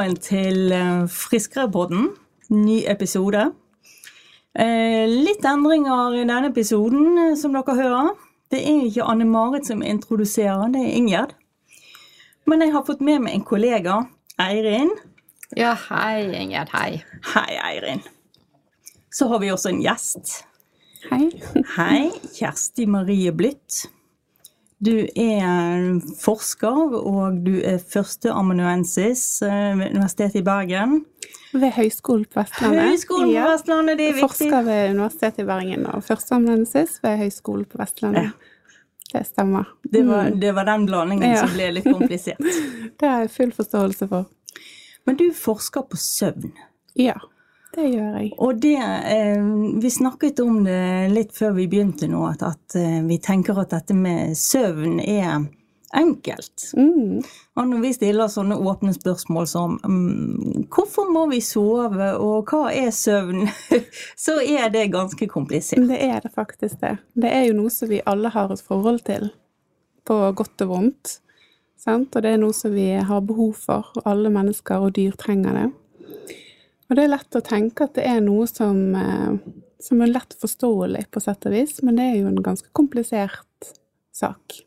velkommen til eh, Friskerepodden. Ny episode. Eh, litt endringer i denne episoden, eh, som dere hører. Det er ikke Anne Marit som introduserer, det er Ingjerd. Men jeg har fått med meg en kollega, Eirin. Ja, hei, Ingjerd. Hei. Hei, Eirin. Så har vi også en gjest. Hei. Hei, Kjersti Marie Blytt. Du er forsker, og du er førsteamanuensis eh, ved Universitetet i Bergen. Ved Høgskolen på Vestlandet. Høgskolen på Vestlandet, det er viktig. Forsker ved Universitetet i Bergen og førsteamanuensis ved Høgskolen på Vestlandet. Det stemmer. Det var, det var den blandingen Ja. som ble litt komplisert. Det har jeg full forståelse for. Men du forsker på søvn. Ja, det gjør jeg. Og det eh, Vi snakket om det litt før vi begynte nå, at, at eh, vi tenker at dette med søvn er enkelt. Mm. Og når vi stiller sånne åpne spørsmål som mm, hvorfor må vi sove, og hva er søvn, så er det ganske komplisert. Det er det faktisk det. Det er jo noe som vi alle har et forhold til, på godt og vondt. Sant? Og det er noe som vi har behov for, alle mennesker og dyr trenger det. Og det er lett å tenke at det er noe som, eh, som er lett forståelig på sett og vis, men det er jo en ganske komplisert sak.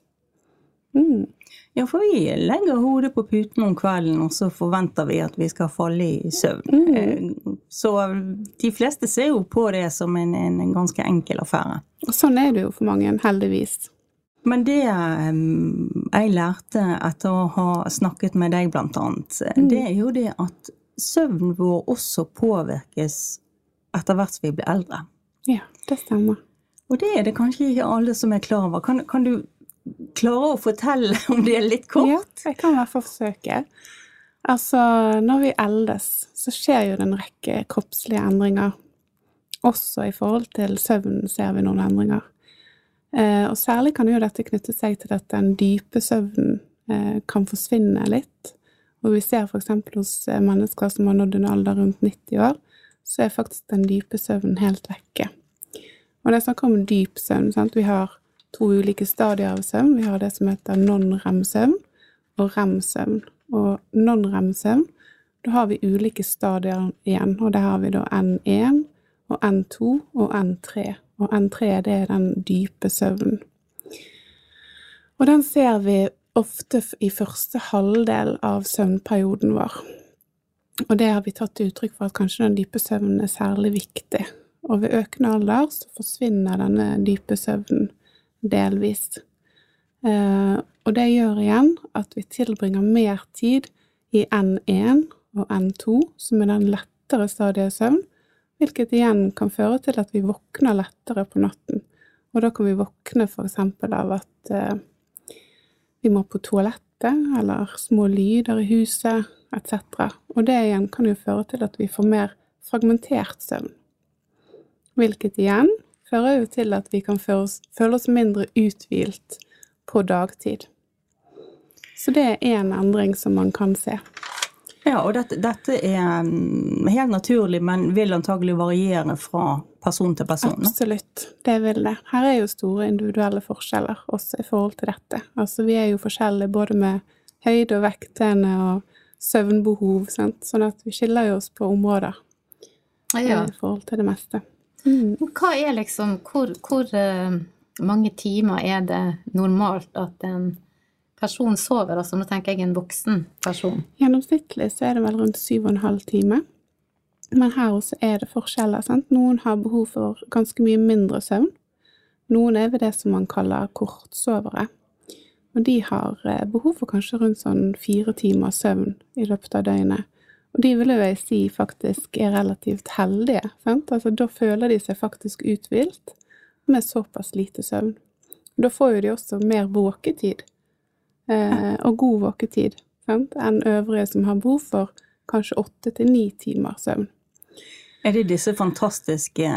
Mm. Ja, for vi legger hodet på puten om kvelden, og så forventer vi at vi skal falle i søvn. Mm. Så de fleste ser jo på det som en, en, en ganske enkel affære. Og sånn er det jo for mange, heldigvis. Men det eh, jeg lærte etter å ha snakket med deg, blant annet, mm. det er jo det at søvnen vår også påvirkes etter hvert som vi blir eldre. Ja, det stemmer. Og det er det kanskje ikke alle som er klar over. Kan, kan du klare å fortelle om det er litt kort? Ja, jeg kan i hvert fall forsøke. Altså, når vi eldes, så skjer jo det en rekke kroppslige endringer. Også i forhold til søvnen ser vi noen endringer. Eh, og særlig kan jo dette knytte seg til at den dype søvnen eh, kan forsvinne litt. Og vi ser eksempel hos eh, mennesker som har nådd en alder rundt 90 år, så er faktisk den dype søvnen helt vekke. Og det er snakk om dyp søvn, sant? vi har to ulike stadier av søvn. Vi har det som heter non-rem-søvn og rem-søvn. Og non-rem-søvn, da har vi ulike stadier igjen, og der har vi da N1 og N2 og N3. Og N3, det er den dype søvnen. Og den ser vi ofte i første halvdel av søvnperioden vår. Og det har vi tatt uttrykk for at kanskje den dype søvnen er særlig viktig. Og ved økende alder så forsvinner denne dype søvnen delvis. Eh, og det gjør igjen at vi tilbringer mer tid i N1 og N2, som er den lettere stadiet søvn, hvilket igjen kan føre til at vi våkner lettere på natten. Og da kan vi våkne eksempel av at eh, vi må på toalettet, eller små lyder i huset, etc. Og det igjen kan jo føre til at vi får mer fragmentert søvn. Hvilket igjen fører jo til at vi kan føle oss, mindre uthvilt på dagtid. Så det er én endring som man kan se. Ja, og dette, dette er mm, helt naturlig, men vil antagelig variere fra person til person. da. Absolutt, det vil det. Her er jo store individuelle forskjeller også i forhold til dette. Altså vi er jo forskjellige både med høyde og vektene og søvnbehov, sant? sånn at vi skiller jo oss på områder eh, Ja. i forhold til det meste. Mm. Hva er liksom Hvor, hvor eh, mange timer er det normalt at en person sover? Altså nå tenker jeg en voksen person. Gjennomsnittlig så er det vel rundt syv og en halv time. Men her også er det forskjeller. Sant? Noen har behov for ganske mye mindre søvn. Noen er ved det som man kaller kortsovere. Og de har eh, behov for kanskje rundt sånn fire timer søvn i løpet av døgnet. Og de vil jeg si faktisk er relativt heldige. Sant? Altså, da føler de seg faktisk uthvilt med såpass lite søvn. Da får jo de også mer våketid, eh, og god våketid, sant? enn øvrige som har behov for kanskje åtte til ni timer søvn. Er det disse fantastiske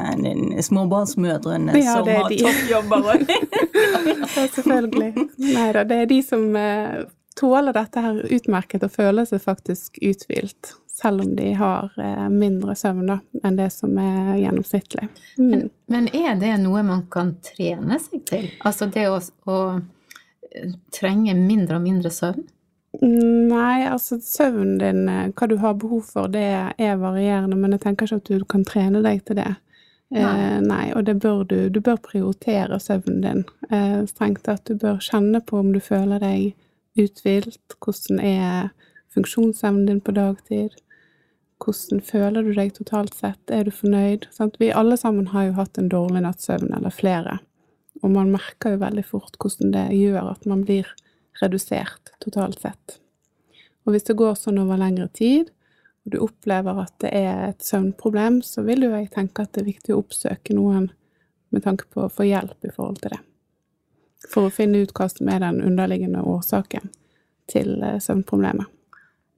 småbarnsmødrene Ja, som har toppjobber? Ja, selvfølgelig. Nei da, det er de som eh, tåler dette her utmerket og føler seg faktisk uthvilt, selv om de har eh, mindre søvn da, enn det som er gjennomsnittlig. Mm. Men, men er det noe man kan trene seg til? Altså det å, å eh, trenge mindre og mindre søvn? Nei, altså søvnen din, eh, hva du har behov for, det er varierende, men jeg tenker ikke at du kan trene deg til det. Nei, eh, nei og det bør du. Du bør prioritere søvnen din. Eh, strengt tatt. Du bør kjenne på om du føler deg uthvilt, hvordan er funksjonsevnen din på dagtid, hvordan føler du deg totalt sett, er du fornøyd? Sant? Vi alle sammen har jo hatt en dårlig natts søvn, eller flere, og man merker jo veldig fort hvordan det gjør at man blir redusert totalt sett. Og hvis det går sånn over lengre tid, og du opplever at det er et søvnproblem, så vil jo jeg tenke at det er viktig å oppsøke noen med tanke på å få hjelp i forhold til det. For å finne ut hva som er den underliggende årsaken til eh, søvnproblemet.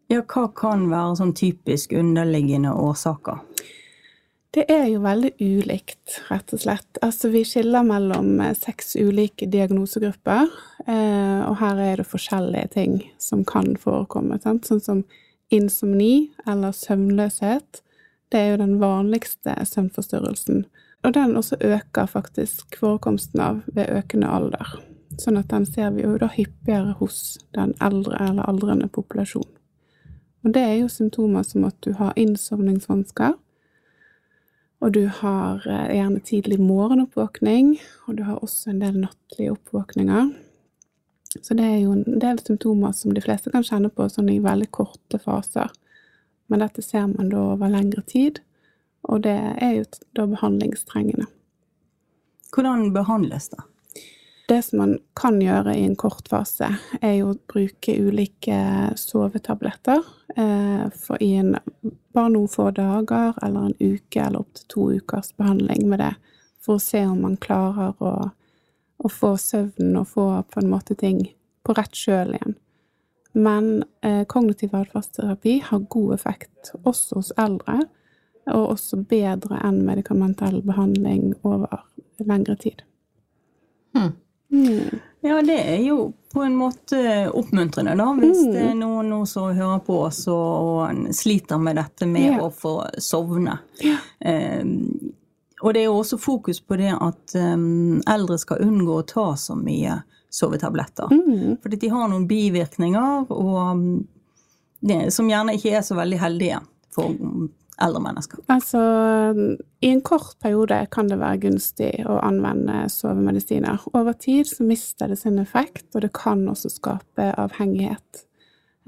Ja, hva kan være sånn typisk underliggende årsaker? Det er jo veldig ulikt, rett og slett. Altså, vi skiller mellom eh, seks ulike diagnosegrupper, eh, og her er det forskjellige ting som kan forekomme. Sant? Sånn som insomni eller søvnløshet. Det er jo den vanligste søvnforstyrrelsen. Og den også øker faktisk forekomsten av ved økende alder. Sånn at den ser vi jo da hyppigere hos den eldre eller aldrende populasjonen. Og det er jo symptomer som at du har innsovningsvansker, og du har eh, gjerne tidlig morgenoppvåkning, og du har også en del nattlige oppvåkninger. Så det er jo en del symptomer som de fleste kan kjenne på sånn i veldig korte faser. Men dette ser man da over lengre tid, og det er jo da behandlingstrengende. Hvordan behandles det? Det som man kan gjøre i en kort fase, er jo å bruke ulike sovetabletter. Eh, for i en, bare noen få dager eller en uke eller opptil to ukers behandling med det. For å se om man klarer å, å få søvnen og få på en måte ting på rett kjøl igjen. Men eh, kognitiv atferdsterapi har god effekt også hos eldre, og også bedre enn medikamentell behandling over lengre tid. Hmm. Mm. Ja, det er jo på en måte oppmuntrende, da, hvis mm. det er noen nå som hører på oss og sliter med dette med yeah. å få sovne. Yeah. Um, og det er jo også fokus på det at um, eldre skal unngå å ta så mye sovetabletter. Mm. Fordi de har noen bivirkninger og, um, det, som gjerne ikke er så veldig heldige for eldre mennesker? Altså, i en kort periode kan det være gunstig å anvende sovemedisiner. Over tid så mister det sin effekt, og det kan også skape avhengighet.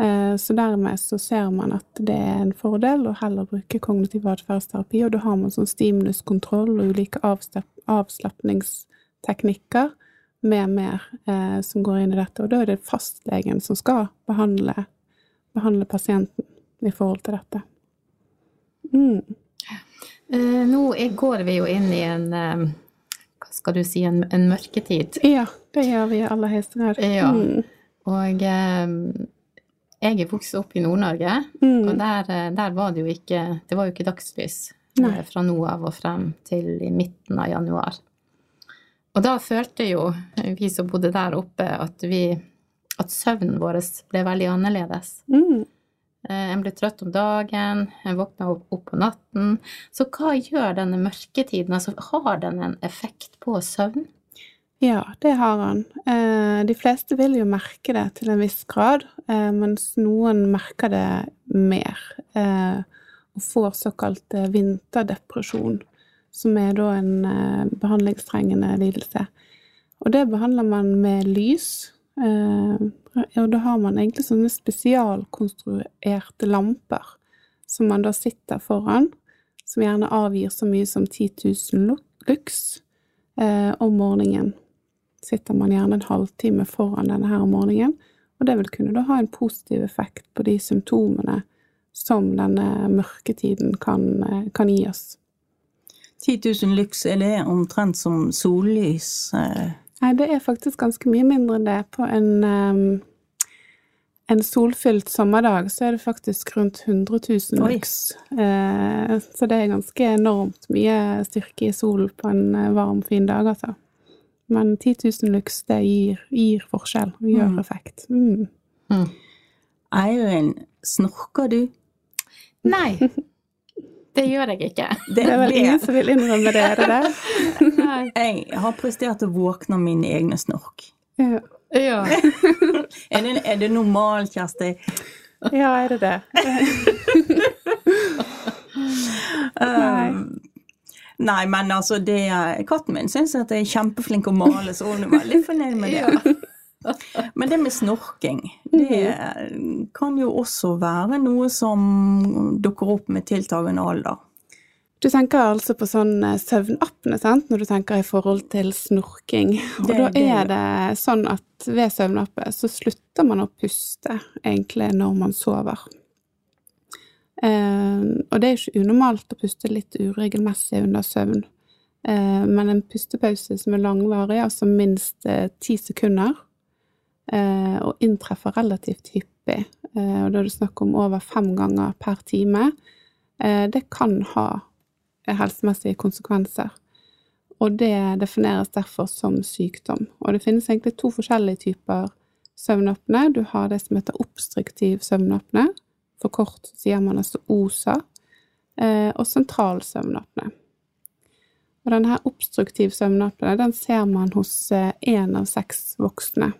Eh, så dermed så ser man at det er en fordel å heller bruke kognitiv atferdsterapi, og da har man sånn stimuluskontroll og ulike avslapningsteknikker med mer eh, som går inn i dette. Og da er det fastlegen som skal behandle, behandle pasienten i forhold til dette. Mm. Uh, nå går vi jo inn i en uh, Hva skal du si, en, en mørketid. Ja, det gjør vi i aller høyeste grad. Ja. Mm. Og uh, jeg er vokst opp i Nord-Norge, mm. og der, der, var det jo ikke Det var jo ikke dagslys Nei. fra nå av og frem til i midten av januar. Og da følte jo vi som bodde der oppe, at vi at søvnen vår ble veldig annerledes. Mm. Eh, en blir trøtt om dagen, en våkner opp, på natten. Så hva gjør denne mørketiden? Altså, har den en effekt på søvn? Ja, det har han. Eh, de fleste vil jo merke det til en viss grad, eh, mens noen merker det mer. Og får såkalt vinterdepresjon, som er da en behandlingstrengende lidelse. Og det behandler man med lys. Og da har man egentlig sånne spesialkonstruerte lamper som man da sitter foran, som gjerne avgir så mye som 10 000 lux eh, om morgenen. Sitter man gjerne en halvtime foran denne her om morgenen, og det vil kunne da ha en positiv effekt på de symptomene som denne mørketiden kan, eh, kan gi oss. 10 000 lux, er det omtrent som sollys? Eh? Nei, det er faktisk ganske mye mindre enn det. På en, um, en solfylt sommerdag så er det faktisk rundt 100 000 lux. Uh, så det er ganske enormt mye styrke i solen på en eh, varm, fin dag, altså. Men 10 000 lux, det gir, gir forskjell, gjør mm. effekt. Mm. Mm. Eirin, snorker du? Nei. Det gjør jeg ikke. Det, det er vel ingen som vil innrømme det? er det jeg har prestert å våkne av mine egne snork. Ja. Ja. Er det, er det normalt, Kjersti? Ja, er det det? Nei. Um, Nei, men altså, det, katten min syns at jeg er kjempeflink å male, så hun er veldig fornøyd med det. Men det med snorking, det kan jo også være noe som dukker opp med tiltagende alder. Du tenker altså på sånn eh, søvnapne, sant, når du tenker i forhold til snorking. Og Det- da er det sånn at ved søvnappe så slutter man å puste egentlig når man sover. Uh, og det er jo ikke unormalt å puste litt uregelmessig under søvn. Uh, men en pustepause som er langvarig, altså minst ti ti sekunder, og inntreffer relativt hyppig, eh, og da er det snakk om over fem ganger per time, eh, det kan ha helsemessige konsekvenser. Og det defineres derfor som sykdom. Og det finnes egentlig to forskjellige typer søvnapne. Du har det som heter obstruktiv søvnapne. For kort sier man altså OSA. eh, Og sentral søvnapne. Og denne obstruktiv søvnapne den ser man hos én av seks voksne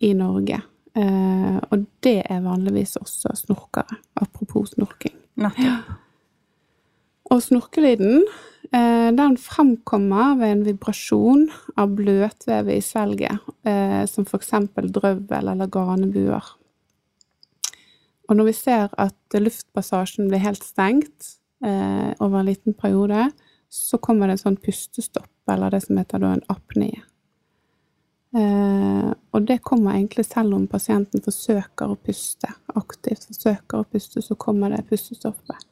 i Norge. Eh, Og det er vanligvis også snorkere. Apropos snorking. Og snorkelyden, eh, den fremkommer ved en vibrasjon av bløtvevet i svelget, eh, som eksempel drøvel eller ganebuer. Og når vi ser at luftpassasjen blir helt stengt eh, over en liten periode, så kommer det en sånn pustestopp, eller det som heter en apné. Eh, og det kommer egentlig selv om pasienten forsøker å puste, aktivt forsøker å puste, så kommer det pustestoppet.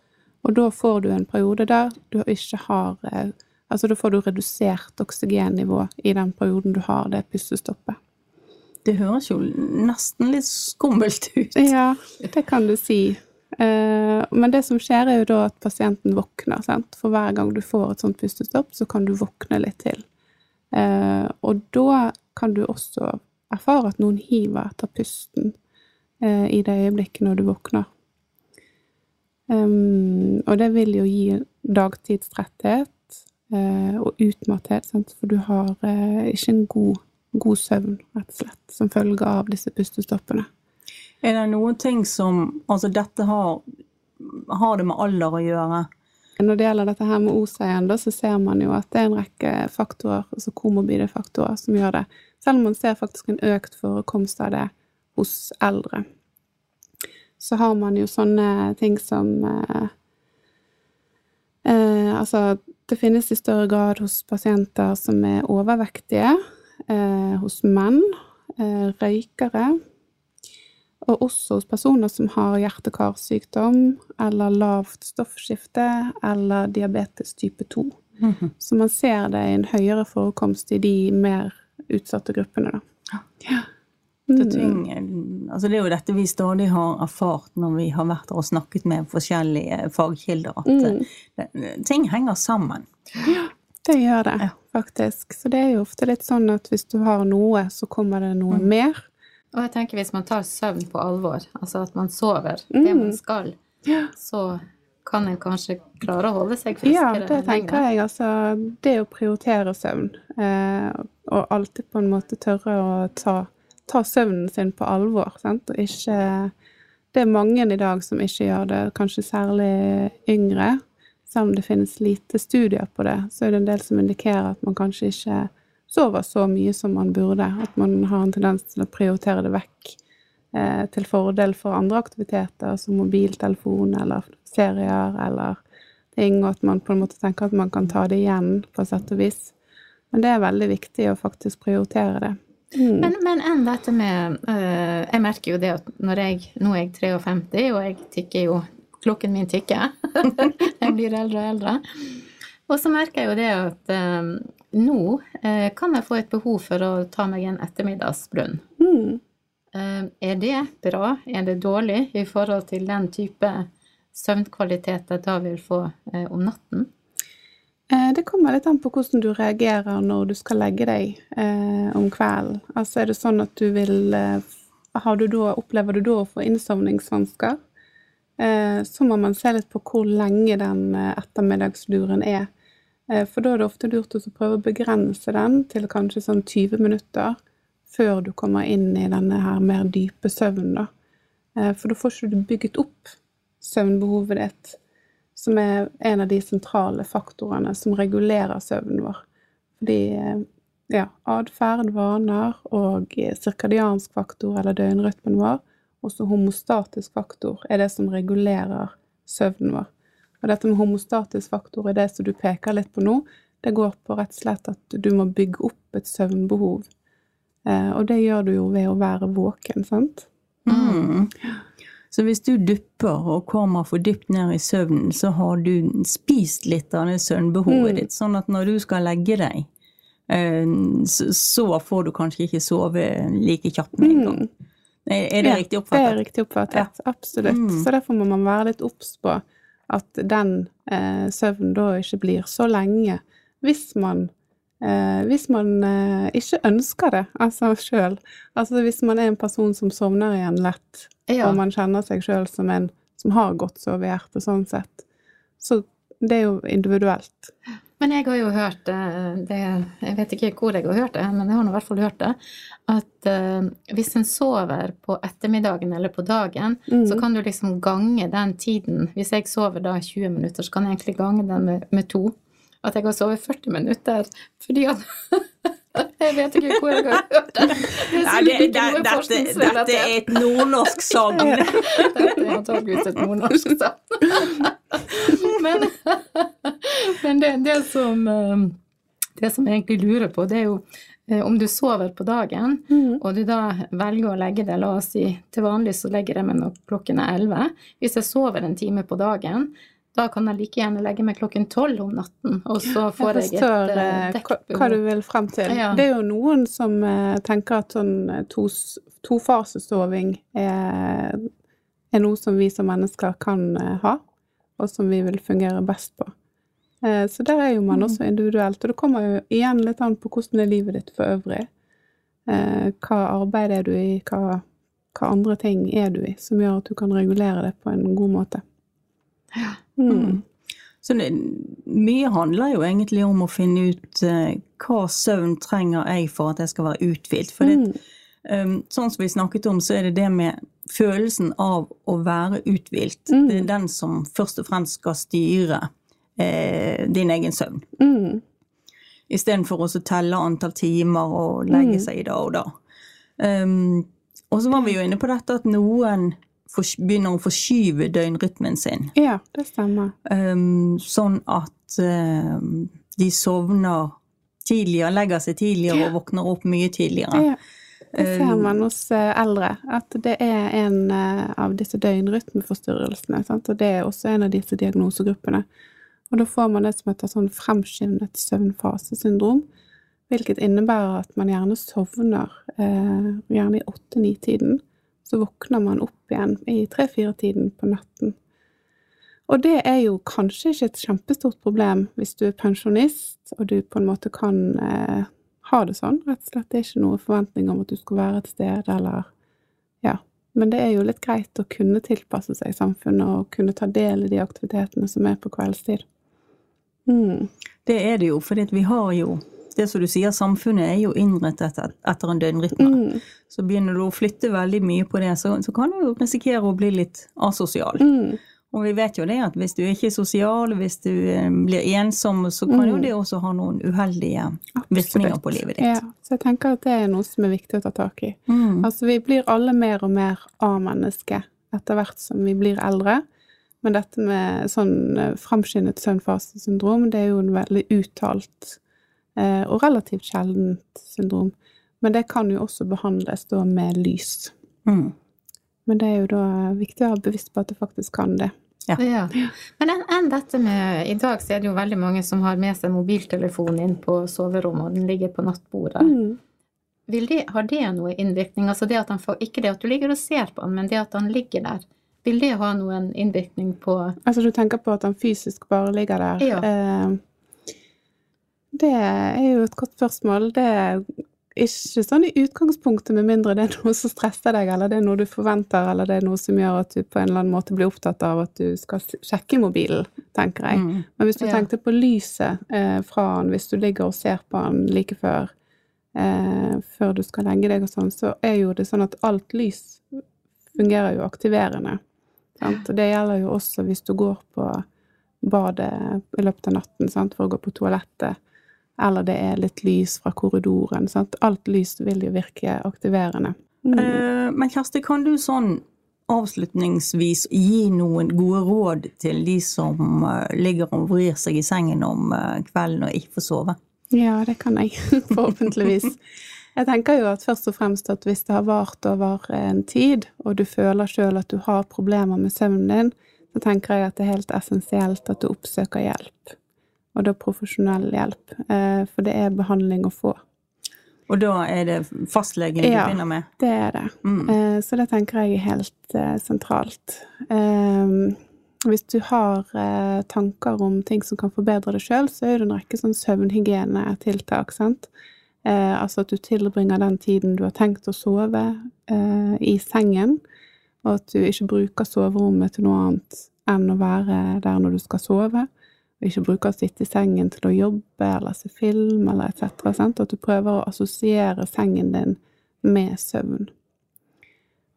Og da får du en periode der du ikke har eh, Altså da får du redusert oksygennivå i den perioden du har det pustestoppet. Det høres jo nesten litt skummelt ut. Ja, det kan du si. Eh, men det som skjer, er jo da at pasienten våkner. Sant? For hver gang du får et sånt pustestopp, så kan du våkne litt til. Eh, og da kan du også erfare at noen hiver etter pusten eh, i det øyeblikket når du våkner. Um, og det vil jo gi dagtidstretthet eh, og utmatthet, sant? for du har eh, ikke en god, god søvn, rett og slett, som følge av disse pustestoppene. Er det noen ting som Altså, dette har, har det med alder å gjøre? Når det gjelder dette her med OSA igjen, så ser man jo at det er en rekke faktorer, altså komorbide faktorer, som gjør det. Selv om man ser faktisk en økt forekomst av det hos eldre. Så har man jo sånne ting som eh, eh, Altså, det finnes i større grad hos pasienter som er overvektige, eh, hos menn, eh, røykere, og også hos personer som har hjerte-karsykdom eller lavt stoffskifte eller diabetes type 2. Så man ser det i en høyere forekomst i de mer utsatte gruppene, da. Ja. Det, Mm. ting, altså det er jo dette vi stadig har erfart når vi har vært og snakket med forskjellige fagkilder, at Mm. det, ting henger sammen. Ja, Det gjør det, Ja. faktisk. Så det er jo ofte litt sånn at hvis du har noe, så kommer det noe Mm. mer. Og jeg tenker hvis man tar søvn på alvor, altså at man sover Mm. det man skal, så kan en kanskje klare å holde seg friskere Ja, det tenker lenger. jeg. Altså, det å prioritere søvn, eh, og alltid på en måte tørre å ta, ta søvnen sin på alvor, sant, og ikke Det er mange i dag som ikke gjør det, kanskje særlig yngre. Selv om det finnes lite studier på det, så er det en del som indikerer at man kanskje ikke sover så mye som man burde. At man har en tendens til å prioritere det vekk eh, til fordel for andre aktiviteter, som mobiltelefon eller serier eller ting, og at man på en måte tenker at man kan ta det igjen, på sett og vis. Men det er veldig viktig å faktisk prioritere det. Mm. Men, men enn dette med øh, Jeg merker jo det at når jeg Nå er jeg 53, og jeg tikker jo Klokken min tikker. jeg blir eldre og eldre. Og så merker jeg jo det at eh, nå eh, kan jeg få et behov for å ta meg en ettermiddagsbrunn. Mm. Eh, er det bra? Er det dårlig i forhold til den type søvnkvalitet jeg da vil få eh, om natten? Det kommer litt an på hvordan du reagerer når du skal legge deg om kvelden. Altså er det sånn at du vil har du da, Opplever du da å få innsovningsvansker, så må man se litt på hvor lenge den ettermiddagsluren er. Eh, for da er det ofte lurt å prøve å begrense den til kanskje sånn 20 minutter før du kommer inn i denne her mer dype søvnen, da. Eh, For da får ikke du bygget opp søvnbehovet ditt, som er en av de sentrale faktorene som regulerer søvnen vår. Fordi eh, ja, atferd, vaner og sirkadiansk faktor, eller døgnrytmen vår, også homostatisk faktor, er det som regulerer søvnen vår. Og dette med homostatisk faktor er det som du peker litt på nå. Det går på rett og slett at du må bygge opp et søvnbehov. Eh, og det gjør du jo ved å være våken, sant? Mm. Så hvis du dupper og kommer for dypt ned i søvnen, så har du spist litt av det søvnbehovet Mm. ditt, sånn at når du skal legge deg, eh, så får du kanskje ikke sove like kjapt med en gang. Er er det Ja, riktig Det er riktig oppfattet, absolutt. Mm. Så derfor må man være litt obs på at den eh, søvnen da ikke blir så lenge, hvis man eh, hvis man eh, ikke ønsker det, altså sjøl. Altså hvis man er en person som sovner igjen lett, Ja. og man kjenner seg sjøl som en som har godt sovehjerte sånn sett. Så det er jo individuelt. Men jeg har jo hørt eh, det, Jeg vet ikke hvor jeg har hørt det, men jeg har i hvert fall hørt det. At eh, hvis en sover på ettermiddagen eller på dagen, Mm. så kan du liksom gange den tiden. Hvis jeg sover da 20 minutter, så kan jeg egentlig gange den med, med to. At jeg har sovet 40 minutter fordi at Jeg vet ikke hvor jeg har hørt det. Det er Nei, sikkert det, ikke det, noe dette, forskningsrelatert. dette er et nordnorsk sagn. Dette er antakeligvis et nordnorsk savn. Men, men det, det, som, eh, det som jeg egentlig lurer på, det er jo eh, om du sover på dagen, Mm. og du da velger å legge deg, la oss si til vanlig så legger jeg meg når klokken er 11. Hvis jeg sover en time på dagen, da kan jeg like gjerne legge meg klokken 12 om natten, og så får jeg, Jeg et uh, dekkbehov. hva, du vil frem til. Ja. Det er jo noen som uh, tenker at sånn eh, tos, tofasesoving er, er noe som vi som mennesker kan uh, ha, og som vi vil fungere best på. Eh, så der er jo man også individuelt, og det kommer jo igjen litt an på hvordan er livet ditt for øvrig. Eh, hva arbeid er du i, hva, hva andre ting er du i, som gjør at du kan regulere det på en god måte. Mm. Mm. Så det, mye handler jo egentlig om å finne ut uh, hva søvn trenger jeg for at jeg skal være uthvilt. For det, Mm. um, sånn som vi snakket om, så er det det med følelsen av å være uthvilt. Mm. Det er den som først og fremst skal styre eh, din egen søvn. Mm. Istedenfor å telle antall timer og legge Mm. seg da og da. Um, og så var vi jo inne på dette at noen begynner å forskyve døgnrytmen sin. Ja, det stemmer. Um, sånn at um, de sovner tidligere, legger seg tidligere og våkner opp mye tidligere. Ja, det ser man hos eh, eldre, at det er en eh, av disse døgnrytmeforstyrrelsene. Sant? Og det er også en av disse diagnosegruppene. Og da får man det som heter sånn fremskyndet søvnfasesyndrom, hvilket innebærer at man gjerne sovner eh, gjerne i åtte-ni-tiden. Så våkner man opp igjen i tre-fire-tiden på natten. Og det er jo kanskje ikke et kjempestort problem hvis du er pensjonist og du på en måte kan eh, ha det sånn. Rett og slett det er ikke noen forventning om at du skal være et sted, eller Ja. Men det er jo litt greit å kunne tilpasse seg samfunnet og kunne ta del i de aktivitetene som er på kveldstid. Mm. Det er det jo, for vi har jo det som du sier, samfunnet er jo innrettet etter, etter en døgnrytme. Mm. Så begynner du å flytte veldig mye på det, så, så kan du jo risikere å bli litt asosial. Mm. Og vi vet jo det at hvis du ikke er sosial, hvis du eh, blir ensom, så kan jo Mm. det også ha noen uheldige virkninger på livet ditt. Ja, så jeg tenker at det er noe som er viktig å ta tak i. Mm. Altså, vi blir alle mer og mer A-mennesker etter hvert som vi blir eldre. Men dette med sånn eh, framskyndet søvnfasesyndrom, det er jo en veldig uttalt og relativt sjeldent syndrom. Men det kan jo også behandles da med lys. Mm. Men det er jo da viktig å være bevisst på at det faktisk kan det. Ja. Men enn en dette med I dag så er det jo veldig mange som har med seg mobiltelefonen inn på soverommet, og den ligger på nattbordet. Mm. Vil det, har det noe innvirkning? Altså det at han får, ikke det at du ligger og ser på han, men det at han ligger der. Vil det ha noen innvirkning på Altså du tenker på at han fysisk bare ligger der. Ja. Eh, det er jo et godt spørsmål. Det er ikke sånn i utgangspunktet, med mindre det er noe som stresser deg, eller det er noe du forventer, eller det er noe som gjør at du på en eller annen måte blir opptatt av at du skal sjekke mobilen, tenker jeg. Mm. Men hvis du Ja. tenkte på lyset eh, fra han, hvis du ligger og ser på han like før eh, før du skal legge deg og sånn, så er jo det sånn at alt lys fungerer jo aktiverende. Sant? Og det gjelder jo også hvis du går på badet i løpet av natten sant? for å gå på toalettet, eller det er litt lys fra korridoren. Sant? Alt lys vil jo virke aktiverende. Mm. Eh, men Kjersti, kan du sånn avslutningsvis gi noen gode råd til de som uh, ligger og vrir seg i sengen om uh, kvelden og ikke får sove? Ja, det kan jeg. Forhåpentligvis. Jeg tenker jo at først og fremst at hvis det har vart over en tid, og du føler sjøl at du har problemer med søvnen din, så tenker jeg at det er helt essensielt at du oppsøker hjelp. Og da profesjonell hjelp. For det er behandling å få. Og da er det fastlegen du begynner med? Ja, det er det. Mm. Eh, så det tenker jeg er helt eh, sentralt. Eh, hvis du har eh, tanker om ting som kan forbedre deg sjøl, så er det en rekke sånn søvnhygienetiltak, sant. Eh, altså at du tilbringer den tiden du har tenkt å sove eh, i sengen, og at du ikke bruker soverommet til noe annet enn å være der når du skal sove ikke bruker å sitte i sengen til å jobbe eller se film eller etc. Sant? At du prøver å assosiere sengen din med søvn.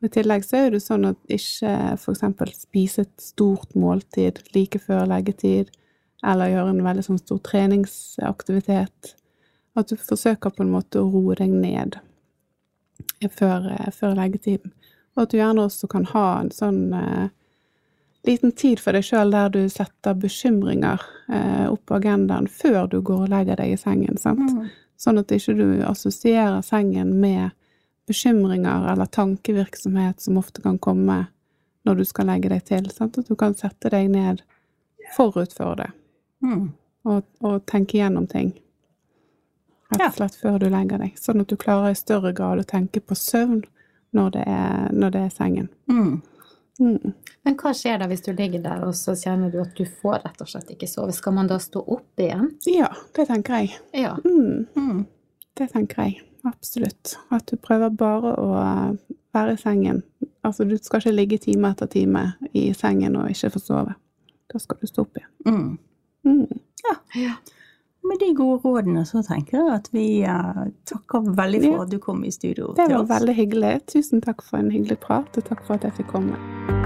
I tillegg så er det sånn at ikke eksempel spise et stort måltid like før leggetid, eller gjøre en veldig sånn stor treningsaktivitet. At du forsøker på en måte å roe deg ned før, før leggetiden. Og at du gjerne også kan ha en sånn eh, liten tid for deg sjøl der du setter bekymringer eh, opp på agendaen før du går og legger deg i sengen. sant? Mm. Sånn at ikke du assosierer sengen med bekymringer eller tankevirksomhet som ofte kan komme når du skal legge deg til. Sant? At du kan sette deg ned forut for det mm. og, og, tenke gjennom ting. Rett og slett før du legger deg. Sånn at du klarer i større grad å tenke på søvn når det er, når det er sengen. Mm. Mm. Men hva skjer da hvis du ligger der og så kjenner du at du får rett og slett ikke sove? Skal man da stå opp igjen? Ja, det tenker jeg. Ja. Mm. Mm. Det tenker jeg. Absolutt. At du prøver bare å være i sengen. Altså, du skal ikke ligge time etter time i sengen og ikke få sove. Da skal du stå opp igjen. Mm. Mm. Ja. ja. Med de gode rådene så tenker jeg at vi uh, takker veldig for at du kom i studio. Det var veldig hyggelig. Tusen takk for en hyggelig prat, og takk for at jeg fikk komme.